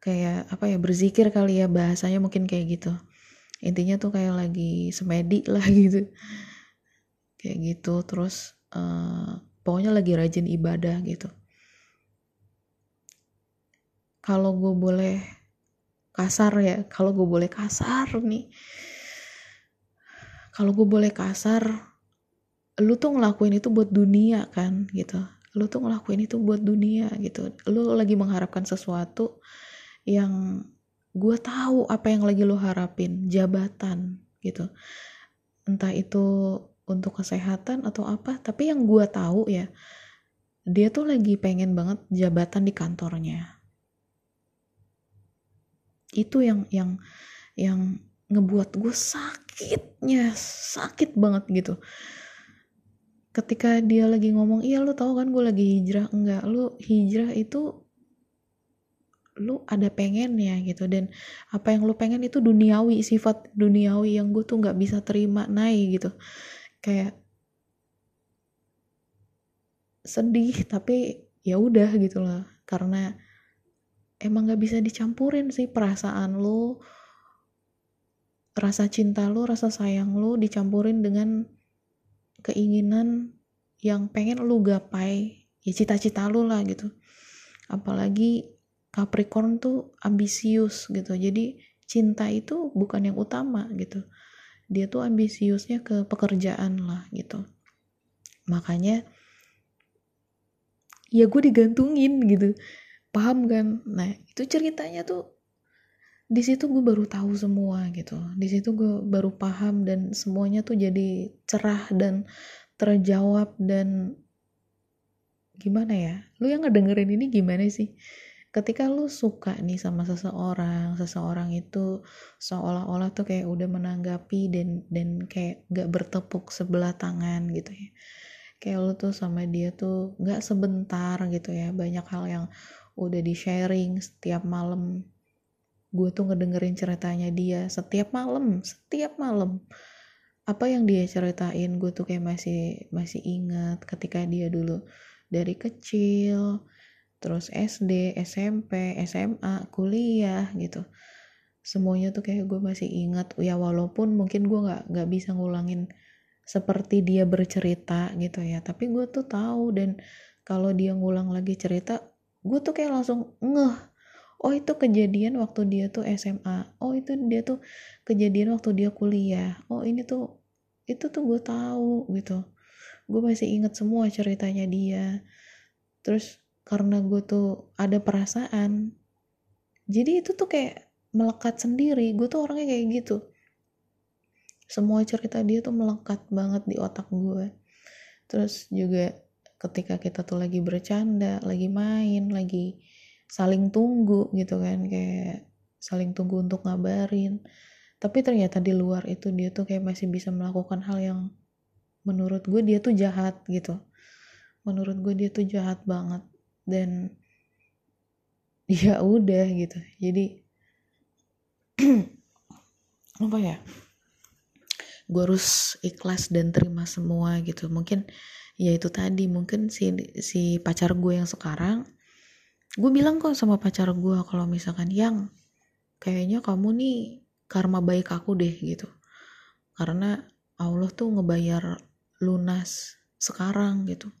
kayak apa ya berzikir kali ya bahasanya mungkin kayak gitu. Intinya tuh kayak lagi semedi *laughs* lah gitu. Kayak gitu terus uh, pokoknya lagi rajin ibadah gitu kalau gue boleh kasar ya kalau gue boleh kasar nih. Kalau gue boleh kasar lu tuh ngelakuin itu buat dunia kan gitu. Lu tuh ngelakuin itu buat dunia gitu. Lu lagi mengharapkan sesuatu yang gue tahu apa yang lagi lo harapin jabatan gitu. Entah itu untuk kesehatan atau apa tapi yang gue tahu ya dia tuh lagi pengen banget jabatan di kantornya itu yang yang yang ngebuat gue sakitnya sakit banget gitu. Ketika dia lagi ngomong iya lu tahu kan gue lagi hijrah? Enggak lu hijrah itu lu ada pengennya gitu. Dan apa yang lu pengen itu duniawi sifat duniawi yang gue tuh nggak bisa terima naik gitu. Kayak sedih tapi ya udah gitu loh. Karena emang nggak bisa dicampurin sih perasaan lu. Rasa cinta lu rasa sayang lu dicampurin dengan keinginan yang pengen lu gapai. Ya cita-cita lu lah gitu. Apalagi Capricorn tuh ambisius gitu. Jadi cinta itu bukan yang utama gitu. Dia tuh ambisiusnya ke pekerjaan lah gitu. Makanya ya gue digantungin gitu paham kan? Nah itu ceritanya tuh di situ gue baru tahu semua gitu. Di situ gue baru paham dan semuanya tuh jadi cerah dan terjawab dan gimana ya? Lu yang ngedengerin ini gimana sih? Ketika lu suka nih sama seseorang seseorang itu seolah-olah tuh kayak udah menanggapi dan dan kayak gak bertepuk sebelah tangan gitu ya. Kayak lu tuh sama dia tuh gak sebentar gitu ya. Banyak hal yang udah di sharing setiap malam. Gue tuh ngedengerin ceritanya dia setiap malam setiap malam. Apa yang dia ceritain gue tuh kayak masih masih ingat ketika dia dulu dari kecil terus SD, SMP, SMA, kuliah gitu. Semuanya tuh kayak gue masih ingat. Ya walaupun mungkin gue nggak nggak bisa ngulangin seperti dia bercerita gitu ya. Tapi gue tuh tahu dan kalau dia ngulang lagi cerita gue tuh kayak langsung ngeh. Oh itu kejadian waktu dia tuh SMA oh itu dia tuh kejadian waktu dia kuliah. Oh ini tuh itu tuh gue tahu gitu. Gue masih inget semua ceritanya dia. Terus karena gue tuh ada perasaan jadi itu tuh kayak melekat sendiri. Gue tuh orangnya kayak gitu. Semua cerita dia tuh melekat banget di otak gue terus juga ketika kita tuh lagi bercanda lagi main lagi saling tunggu gitu kan kayak saling tunggu untuk ngabarin. Tapi ternyata di luar itu dia tuh kayak masih bisa melakukan hal yang menurut gue dia tuh jahat gitu. Menurut gue dia tuh jahat banget. Dan *laughs* ya udah gitu. Jadi *clears throat* apa ya? Gue harus ikhlas dan terima semua gitu. Mungkin ya itu tadi. Mungkin si si pacar gue yang sekarang gue bilang kok sama pacar gue kalau misalkan yang kayaknya kamu nih karma baik aku deh gitu. Karena Allah tuh ngebayar lunas sekarang gitu.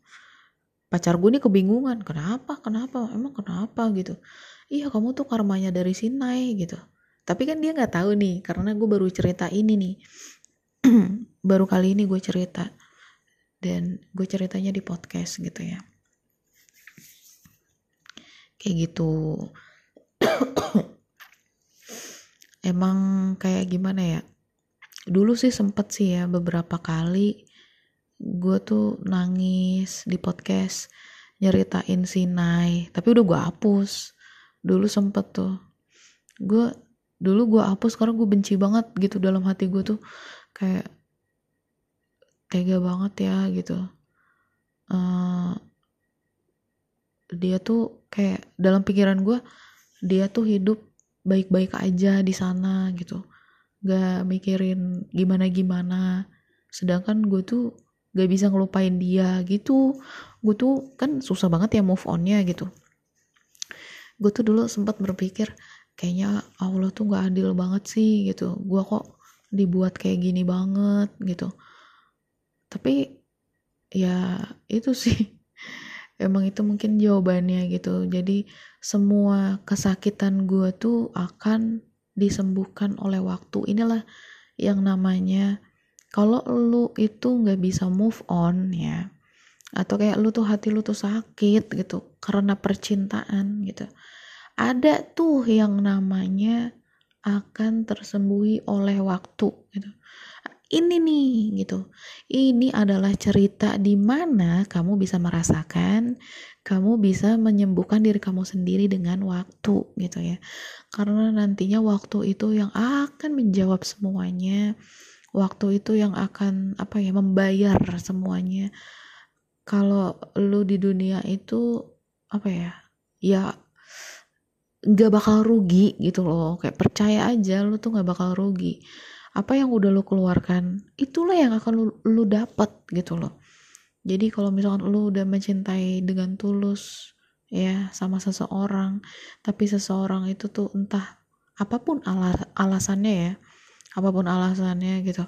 Pacar gue nih kebingungan kenapa? Kenapa? Emang kenapa? Gitu. Iya kamu tuh karmanya dari Sinai gitu. Tapi kan dia nggak tahu nih karena gue baru cerita ini nih. *clears throat* Baru kali ini gue cerita dan gue ceritanya di podcast gitu ya. Kayak gitu. *coughs* Emang kayak gimana ya? Dulu sih sempet sih ya beberapa kali gue tuh nangis di podcast nyeritain Sinai tapi udah gue hapus. Dulu sempet tuh. Gue dulu gue hapus karena gue benci banget gitu dalam hati gue tuh. Kayak tega banget ya gitu. Uh, dia tuh kayak dalam pikiran gue dia tuh hidup baik-baik aja di sana gitu. Gak mikirin gimana gimana sedangkan gue tuh gak bisa ngelupain dia gitu. Gue tuh kan susah banget ya move onnya gitu. Gue tuh dulu sempat berpikir kayaknya Allah tuh gak adil banget sih gitu. Gue kok dibuat kayak gini banget gitu tapi ya itu sih. *laughs* Emang itu mungkin jawabannya gitu. Jadi semua kesakitan gue tuh akan disembuhkan oleh waktu. Inilah yang namanya kalau lu itu nggak bisa move on ya atau kayak lu tuh hati lu tuh sakit gitu karena percintaan gitu ada tuh yang namanya akan tersembuhi oleh waktu gitu. Ini nih gitu. Ini adalah cerita di mana kamu bisa merasakan, kamu bisa menyembuhkan diri kamu sendiri dengan waktu gitu ya. Karena nantinya waktu itu yang akan menjawab semuanya. Waktu itu yang akan apa ya membayar semuanya. Kalau lu di dunia itu apa ya? Ya nggak bakal rugi gitu loh kayak percaya aja lu tuh nggak bakal rugi apa yang udah lu keluarkan itulah yang akan lu, lu dapat gitu loh. Jadi kalau misalkan lu udah mencintai dengan tulus ya sama seseorang tapi seseorang itu tuh entah apa pun alas alasannya ya apa pun alasannya gitu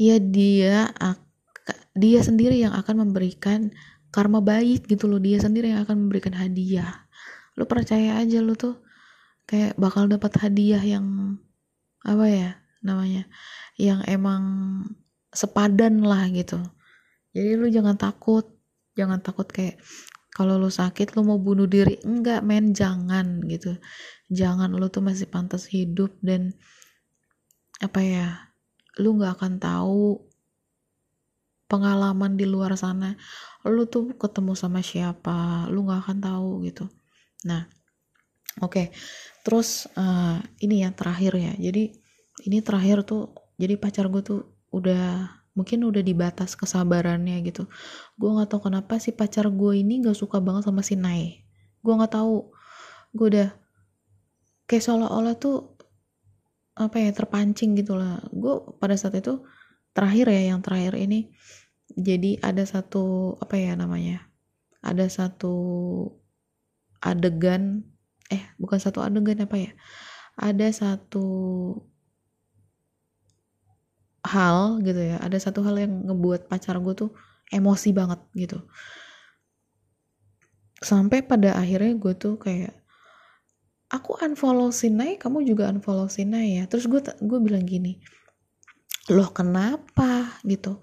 ya dia dia sendiri yang akan memberikan karma baik gitu loh. Dia sendiri yang akan memberikan hadiah. Lu percaya aja lu tuh kayak bakal dapat hadiah yang apa ya namanya? Yang emang sepadan lah gitu. Jadi lu jangan takut. Jangan takut kayak kalau lu sakit lu mau bunuh diri. Enggak men jangan gitu. Jangan lu tuh masih pantas hidup dan apa ya lu nggak akan tahu pengalaman di luar sana. Lu tuh ketemu sama siapa lu nggak akan tahu gitu. Nah, oke. Okay. Terus uh, ini yang terakhir ya. Jadi ini terakhir tuh jadi pacar gue tuh udah mungkin udah di batas kesabarannya gitu. Gue nggak tahu kenapa si pacar gue ini gak suka banget sama si Nai. Gue nggak tahu. Gue udah kayak seolah-olah tuh apa ya terpancing gitu lah. Gue pada saat itu terakhir ya yang terakhir ini jadi ada satu apa ya namanya ada satu adegan eh bukan satu adegan apa ya? Ada satu hal gitu ya. Ada satu hal yang ngebuat pacar gue tuh emosi banget gitu. Sampai pada akhirnya gue tuh kayak aku unfollow Sinai kamu juga unfollow Sinai ya. Terus gue gue bilang gini loh kenapa? Gitu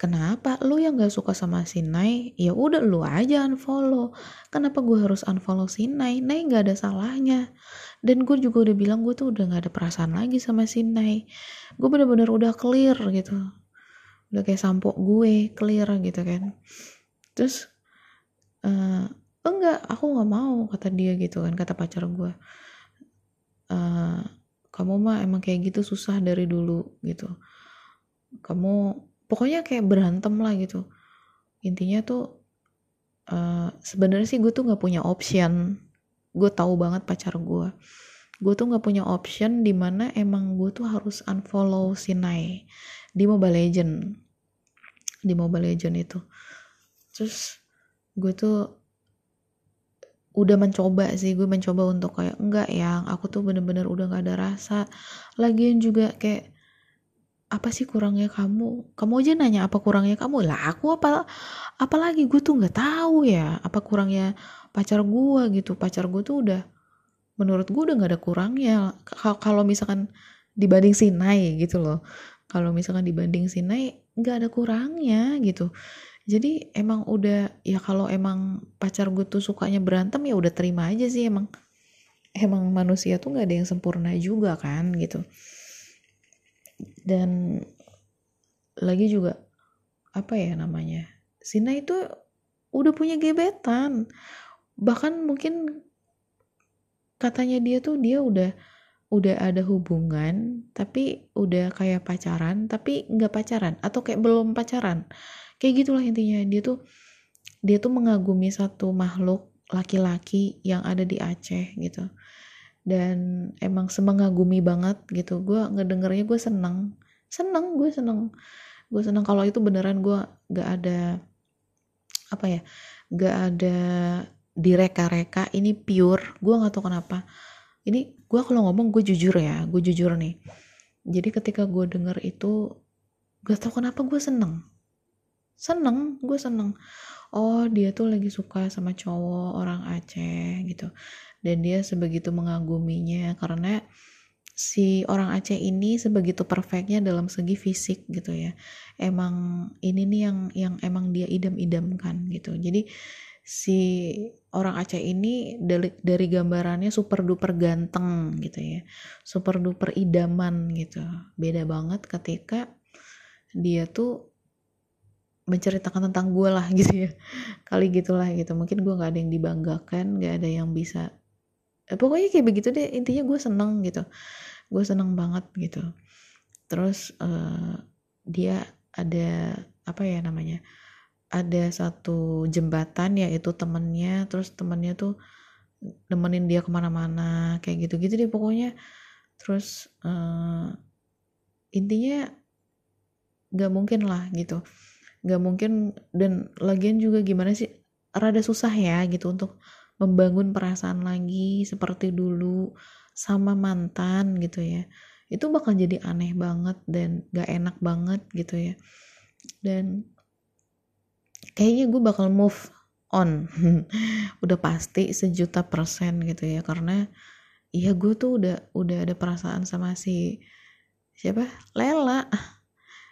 kenapa lu yang gak suka sama si Nai? Ya udah lu aja unfollow. Kenapa gue harus unfollow si Nai? Nai gak ada salahnya. Dan gue juga udah bilang gue tuh udah gak ada perasaan lagi sama si Nai. Gue bener-bener udah clear gitu. Udah kayak sampo gue clear gitu kan. Terus uh, enggak aku nggak mau kata dia gitu kan kata pacar gue uh, kamu mah emang kayak gitu susah dari dulu gitu. Kamu pokoknya kayak berantem lah gitu. Intinya tuh uh, sebenarnya sih gue tuh nggak punya option. Gue tahu banget pacar gue. Gue tuh nggak punya option di mana emang gue tuh harus unfollow Sinai di Mobile Legend. Di Mobile Legend itu. Terus gue tuh udah mencoba sih. Gue mencoba untuk kayak enggak yang. Aku tuh bener-bener udah gak ada rasa. Lagian juga kayak apa sih kurangnya kamu? Kamu aja nanya apa kurangnya kamu? Lah aku apa apalagi gue tuh nggak tahu ya apa kurangnya pacar gue gitu. Pacar gue tuh udah menurut gue udah nggak ada kurangnya. Kalau misalkan dibanding Sinai gitu loh. Kalau misalkan dibanding Sinai nggak ada kurangnya gitu. Jadi emang udah ya kalau emang pacar gue tuh sukanya berantem ya udah terima aja sih. Emang emang manusia tuh nggak ada yang sempurna juga kan gitu dan lagi juga apa ya namanya Sina itu udah punya gebetan. Bahkan mungkin katanya dia tuh dia udah udah ada hubungan tapi udah kayak pacaran tapi nggak pacaran atau kayak belum pacaran. Kayak gitulah intinya. Dia tuh dia tuh mengagumi satu makhluk laki-laki yang ada di Aceh gitu dan emang semengagumi banget gitu. Gue ngedengernya gue seneng. Seneng gue seneng. Gue seneng kalau itu beneran gue gak ada apa ya gak ada direka-reka. Ini pure. Gue nggak tahu kenapa. Ini gue kalau ngomong gue jujur ya gue jujur nih. Jadi ketika gue denger itu gak tau kenapa gue seneng. Seneng gue seneng. Oh dia tuh lagi suka sama cowok orang Aceh gitu dan dia sebegitu mengaguminya karena si orang Aceh ini sebegitu perfectnya dalam segi fisik gitu ya. Emang ini nih yang yang emang dia idam-idamkan gitu. Jadi si orang Aceh ini dari, dari gambarannya super duper ganteng gitu ya. Super duper idaman gitu. Beda banget ketika dia tuh menceritakan tentang gue lah gitu ya. Kali gitulah gitu. Mungkin gue nggak ada yang dibanggakan nggak ada yang bisa eh, pokoknya kayak begitu deh intinya gue seneng gitu. Gue seneng banget gitu. Terus uh, dia ada apa ya namanya ada satu jembatan yaitu temennya terus temennya tuh nemenin dia ke mana-mana kayak gitu-gitu deh pokoknya. Terus uh, intinya nggak mungkin lah gitu. Nggak mungkin dan lagian juga gimana sih rada susah ya gitu untuk membangun perasaan lagi seperti dulu sama mantan gitu ya. Itu bakal jadi aneh banget dan gak enak banget gitu ya. Dan kayaknya gue bakal move on. *laughs* Udah pasti sejuta persen gitu ya karena iya gue tuh udah udah ada perasaan sama si siapa? Lela.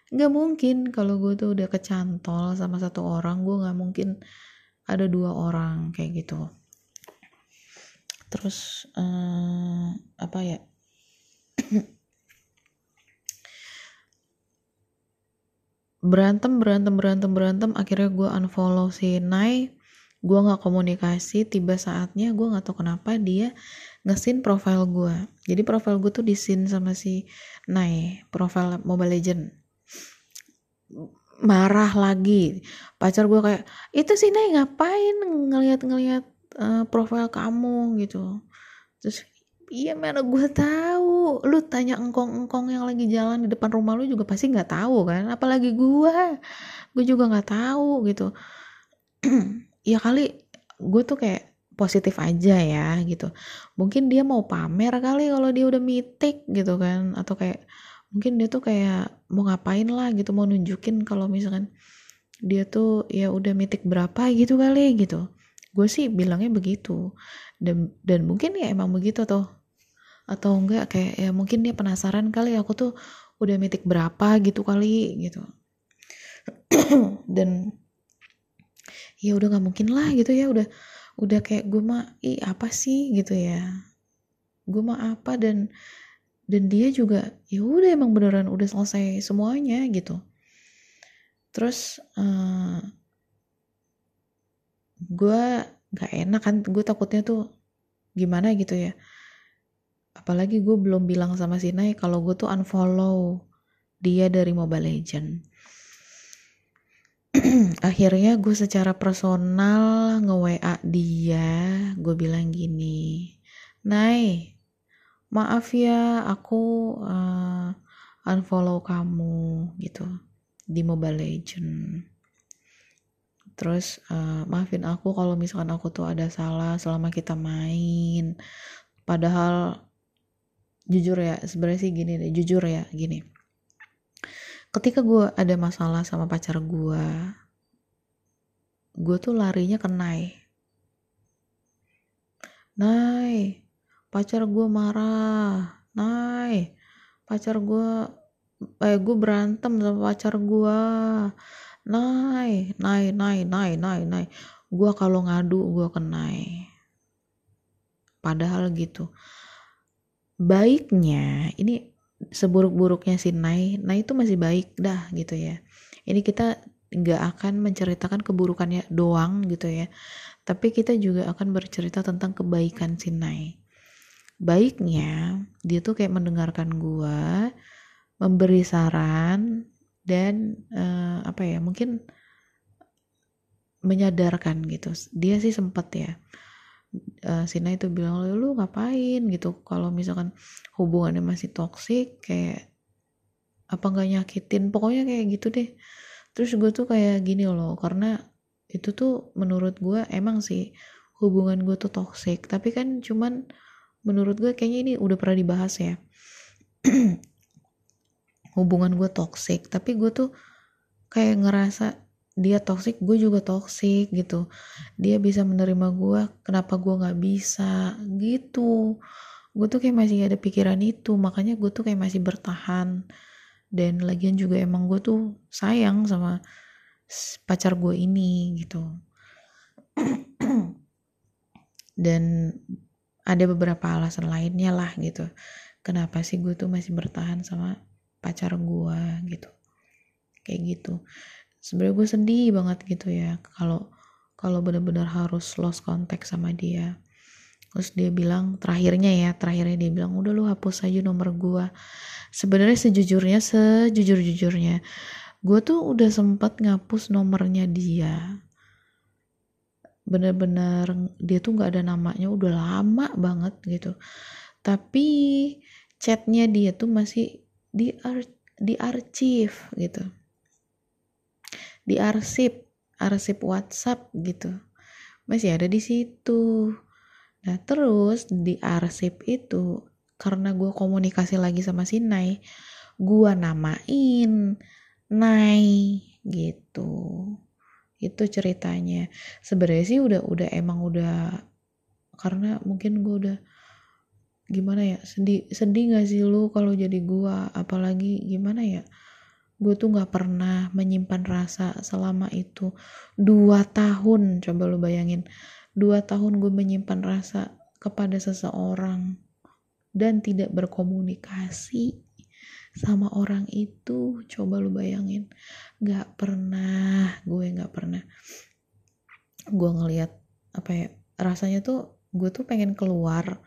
Nggak mungkin kalau gue tuh udah kecantol sama satu orang gue nggak mungkin ada dua orang kayak gitu terus uh, apa ya? Berantem berantem berantem berantem. Akhirnya gue unfollow si Nai. Gue nggak komunikasi. Tiba saatnya gue nggak tahu kenapa dia ngesin profile gue jadi profile gue tuh disin sama si Nai. Profile Mobile Legend. Marah lagi. Pacar gue kayak itu sih nih ngapain ngeliat-ngeliat uh, profil kamu gitu. Terus iya mana gue tahu. Lu tanya engkong-engkong yang lagi jalan di depan rumah lu juga pasti nggak tahu kan? Apalagi gue gue juga nggak tahu gitu. *clears throat* Ya kali gue tuh kayak positif aja ya gitu. Mungkin dia mau pamer kali kalau dia udah mitik gitu kan. Atau kayak mungkin dia tuh kayak mau ngapain lah gitu. Mau nunjukin kalau misalkan dia tuh ya udah mitik berapa gitu kali gitu gue sih bilangnya begitu. Dan dan mungkin ya emang begitu tuh atau enggak kayak ya mungkin dia penasaran kali aku tuh udah mitik berapa gitu kali gitu. *clears throat* Dan ya udah nggak mungkin lah gitu ya udah udah kayak gue mah ih apa sih? gitu ya. Gue mah apa? Dan dan dia juga ya udah emang beneran udah selesai semuanya gitu. Terus uh, gue gak enak kan gue takutnya tuh gimana gitu ya. Apalagi gue belum bilang sama si Nay kalau gue tuh unfollow dia dari Mobile Legend *clears throat* akhirnya gue secara personal nge-WA dia gue bilang gini Nay maaf ya aku uh, unfollow kamu gitu di Mobile Legend terus uh, maafin aku kalau misalkan aku tuh ada salah selama kita main. Padahal jujur ya sebenarnya sih gini deh jujur ya gini. Ketika gue ada masalah sama pacar gue gue tuh larinya ke Nai. Nai pacar gue marah. Nai pacar gue eh gue berantem sama pacar gue naik naik naik naik naik naik. Gue kalau ngadu gue kenai padahal gitu. Baiknya ini seburuk-buruknya si Nai. Nai itu masih baik dah gitu ya. Ini kita nggak akan menceritakan keburukannya doang gitu ya. Tapi kita juga akan bercerita tentang kebaikan si Nai. Baiknya dia tuh kayak mendengarkan gue memberi saran dan uh, apa ya mungkin menyadarkan gitu. Dia sih sempat ya uh, Sina itu bilang lu ngapain? gitu. Kalau misalkan hubungannya masih toksik kayak apa nggak nyakitin? Pokoknya kayak gitu deh. Terus gue tuh kayak gini loh karena itu tuh menurut gue emang sih hubungan gue tuh toksik tapi kan cuman menurut gue kayaknya ini udah pernah dibahas ya *clears throat* hubungan gue toxic tapi gue tuh kayak ngerasa dia toxic gue juga toxic gitu. Dia bisa menerima gue kenapa gue nggak bisa? Gitu. Gue tuh kayak masih ada pikiran itu makanya gue tuh kayak masih bertahan. Dan lagian juga emang gue tuh sayang sama pacar gue ini gitu. *clears throat* Dan ada beberapa alasan lainnya lah gitu kenapa sih gue tuh masih bertahan sama pacar gue gitu. Kayak gitu. Sebenarnya gue sedih banget gitu ya kalau kalau benar-benar harus lost contact sama dia. Terus dia bilang terakhirnya ya terakhirnya dia bilang udah lu hapus aja nomor gue sebenarnya sejujurnya sejujur jujurnya gue tuh udah sempat ngapus nomornya dia. Bener-bener dia tuh nggak ada namanya udah lama banget gitu. Tapi chatnya dia tuh masih di ar di arsip gitu. Di arsip arsip WhatsApp gitu. Masih ada di situ. Nah terus di arsip itu karena gue komunikasi lagi sama si Nai gue namain Nai gitu. Itu ceritanya. Sebenarnya sih udah udah emang udah karena mungkin gue udah gimana ya sedih sedih gak sih lu kalau jadi gua? Apalagi gimana ya gue tuh gak pernah menyimpan rasa selama itu. Dua tahun coba lu bayangin. Dua tahun gue menyimpan rasa kepada seseorang dan tidak berkomunikasi sama orang itu coba lu bayangin. Gak pernah gue gak pernah. Gue ngeliat apa ya rasanya tuh gue tuh pengen keluar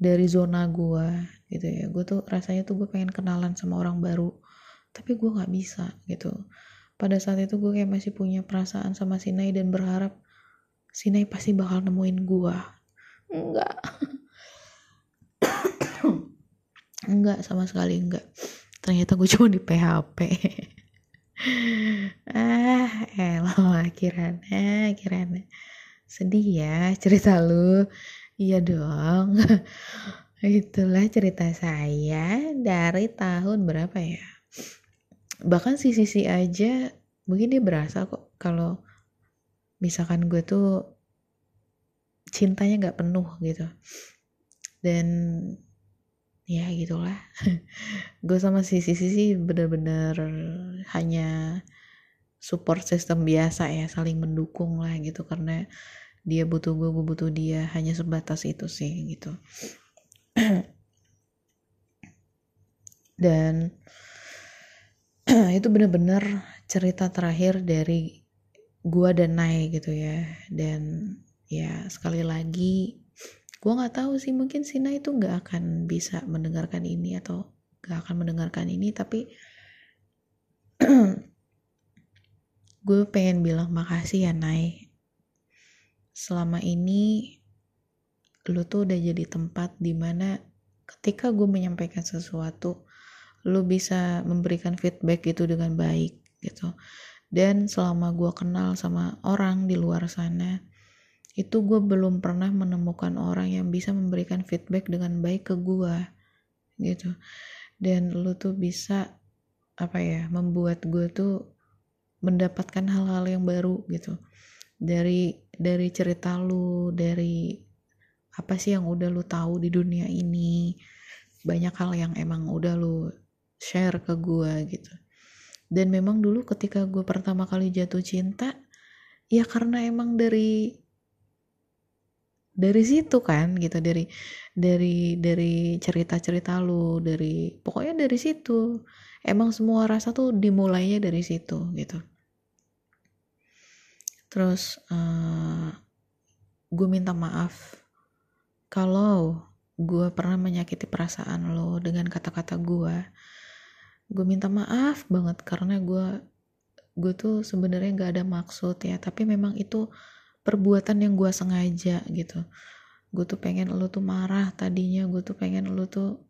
dari zona gue gitu ya. Gue tuh rasanya tuh gue pengen kenalan sama orang baru tapi gue nggak bisa gitu. Pada saat itu gue kayak masih punya perasaan sama Sinai dan berharap Sinai pasti bakal nemuin gue enggak enggak *coughs* sama sekali enggak ternyata gue cuma di PHP *laughs* ah elah kirana kirana sedih ya cerita lu Iya dong. *laughs* Itulah cerita saya dari tahun berapa ya? Bahkan si Sisi aja mungkin dia berasa kok kalau misalkan gue tuh cintanya gak penuh gitu. Dan ya gitulah. *laughs* gue sama si Sisi sih bener-bener hanya support system biasa ya, saling mendukung lah gitu karena dia butuh gue gue butuh dia. Hanya sebatas itu sih gitu. Dan *clears throat* itu bener-bener cerita terakhir dari gue dan Nai gitu ya. Dan ya sekali lagi gue nggak tahu sih mungkin Sina itu nggak akan bisa mendengarkan ini atau nggak akan mendengarkan ini tapi *clears throat* gue pengen bilang makasih ya Nai selama ini lu tuh udah jadi tempat di mana ketika gue menyampaikan sesuatu lu bisa memberikan feedback itu dengan baik gitu. Dan selama gue kenal sama orang di luar sana itu gue belum pernah menemukan orang yang bisa memberikan feedback dengan baik ke gue gitu. Dan lu tuh bisa apa ya membuat gue tuh mendapatkan hal-hal yang baru gitu dari dari cerita lu dari apa sih yang udah lu tahu di dunia ini? Banyak hal yang emang udah lu share ke gue gitu. Dan memang dulu ketika gue pertama kali jatuh cinta ya karena emang dari dari situ kan gitu. Dari dari dari cerita-cerita lu dari pokoknya dari situ. Emang semua rasa tuh dimulainya dari situ gitu terus uh, eh, gue minta maaf. Kalau gue pernah menyakiti perasaan lo dengan kata-kata gue gue minta maaf banget karena gue gue tuh sebenarnya nggak ada maksud ya. Tapi memang itu perbuatan yang gue sengaja gitu. Gue tuh pengen lo tuh marah tadinya gue tuh pengen lo tuh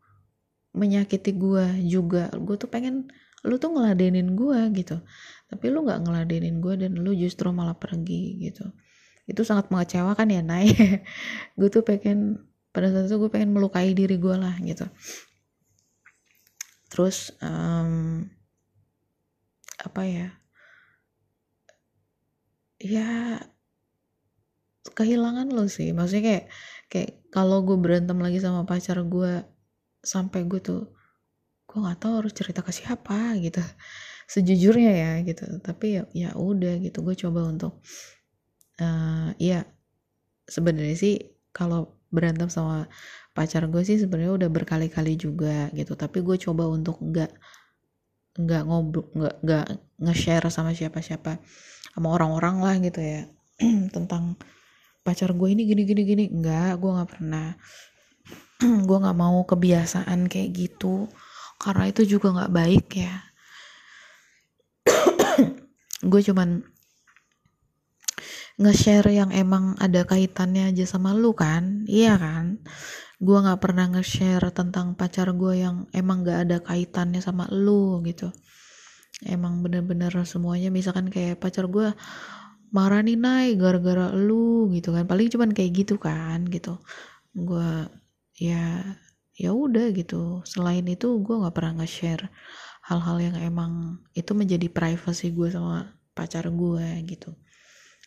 menyakiti gue juga. Gue tuh pengen lo tuh ngeladenin gue gitu tapi lo nggak ngeladenin gue dan lo justru malah pergi gitu. Itu sangat mengecewakan ya Nay. *laughs* Gue tuh pengen pada saat itu gue pengen melukai diri gue lah gitu. Terus um, apa ya? Ya kehilangan lo sih. Maksudnya kayak kayak kalau gue berantem lagi sama pacar gue sampai gue tuh gue nggak tahu harus cerita ke siapa gitu sejujurnya ya gitu. Tapi ya ya udah gitu. Gue coba untuk uh, ya sebenarnya sih kalau berantem sama pacar gue sih sebenarnya udah berkali-kali juga gitu. Tapi gue coba untuk nggak nggak ngobrol nggak nggak nge-share sama siapa-siapa sama orang-orang lah gitu ya *clears throat* tentang pacar gue ini gini gini gini. Enggak gue nggak pernah *clears throat* gue nggak mau kebiasaan kayak gitu. Karena itu juga nggak baik ya gue cuman nge-share yang emang ada kaitannya aja sama lu kan? Iya kan? Gue nggak pernah nge-share tentang pacar gue yang emang gak ada kaitannya sama lu gitu. Emang bener-bener semuanya misalkan kayak pacar gue marah nih naik gara-gara lu gitu kan. Paling cuman kayak gitu kan gitu. Gue ya ya udah gitu. Selain itu gue nggak pernah nge-share hal-hal yang emang itu menjadi privacy gue sama pacar gue gitu.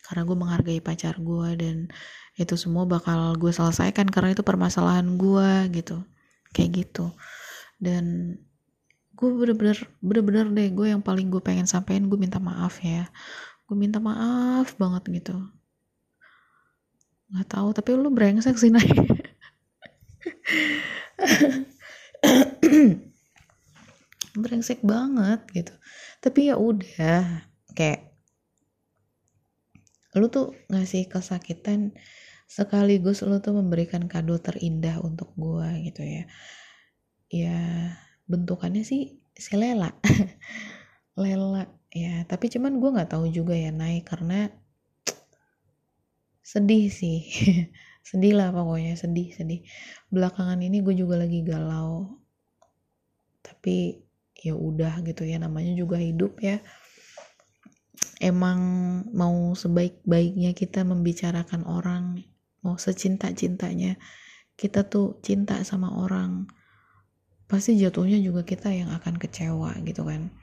Karena gue menghargai pacar gue dan itu semua bakal gue selesaikan karena itu permasalahan gue gitu. Kayak gitu. Dan gue bener-bener bener-bener deh gue yang paling gue pengen sampein gue minta maaf ya. Gue minta maaf banget gitu. Nggak tahu tapi lu brengsek sih naik *coughs* *coughs* brengsek banget gitu. Tapi ya udah kayak lu tuh ngasih kesakitan sekaligus lu tuh memberikan kado terindah untuk gue gitu ya. Ya bentukannya sih si lela. *laughs* Lela ya. Tapi cuman gue nggak tahu juga ya naik karena sedih sih. *laughs* Sedih lah pokoknya sedih sedih. Belakangan ini gue juga lagi galau. Tapi ya udah gitu ya namanya juga hidup ya. Emang mau sebaik-baiknya kita membicarakan orang mau secinta-cintanya kita tuh cinta sama orang pasti jatuhnya juga kita yang akan kecewa gitu kan.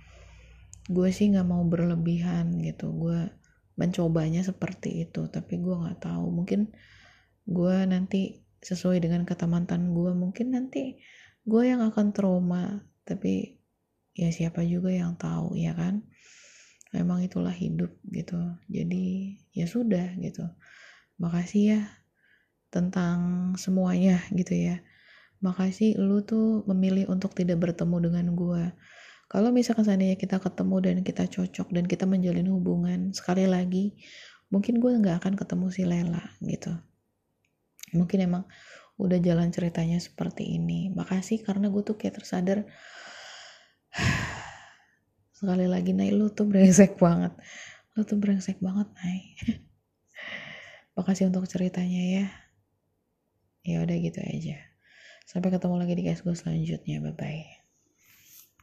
Gue sih nggak mau berlebihan gitu gue mencobanya seperti itu tapi gue nggak tahu mungkin gue nanti sesuai dengan kata mantan gue mungkin nanti gue yang akan trauma tapi ya siapa juga yang tahu ya kan? Memang itulah hidup gitu. Jadi ya sudah gitu. Makasih ya tentang semuanya gitu ya. Makasih lu tuh memilih untuk tidak bertemu dengan gue kalau misalkan seandainya kita ketemu dan kita cocok dan kita menjalin hubungan sekali lagi mungkin gue nggak akan ketemu si Lela gitu. Mungkin emang udah jalan ceritanya seperti ini. Makasih karena gue tuh kayak tersadar sekali lagi Nay lu tuh brengsek banget. Lu tuh brengsek banget Nay. Makasih untuk ceritanya ya. Ya udah gitu aja. Sampai ketemu lagi di guys gue selanjutnya. Bye bye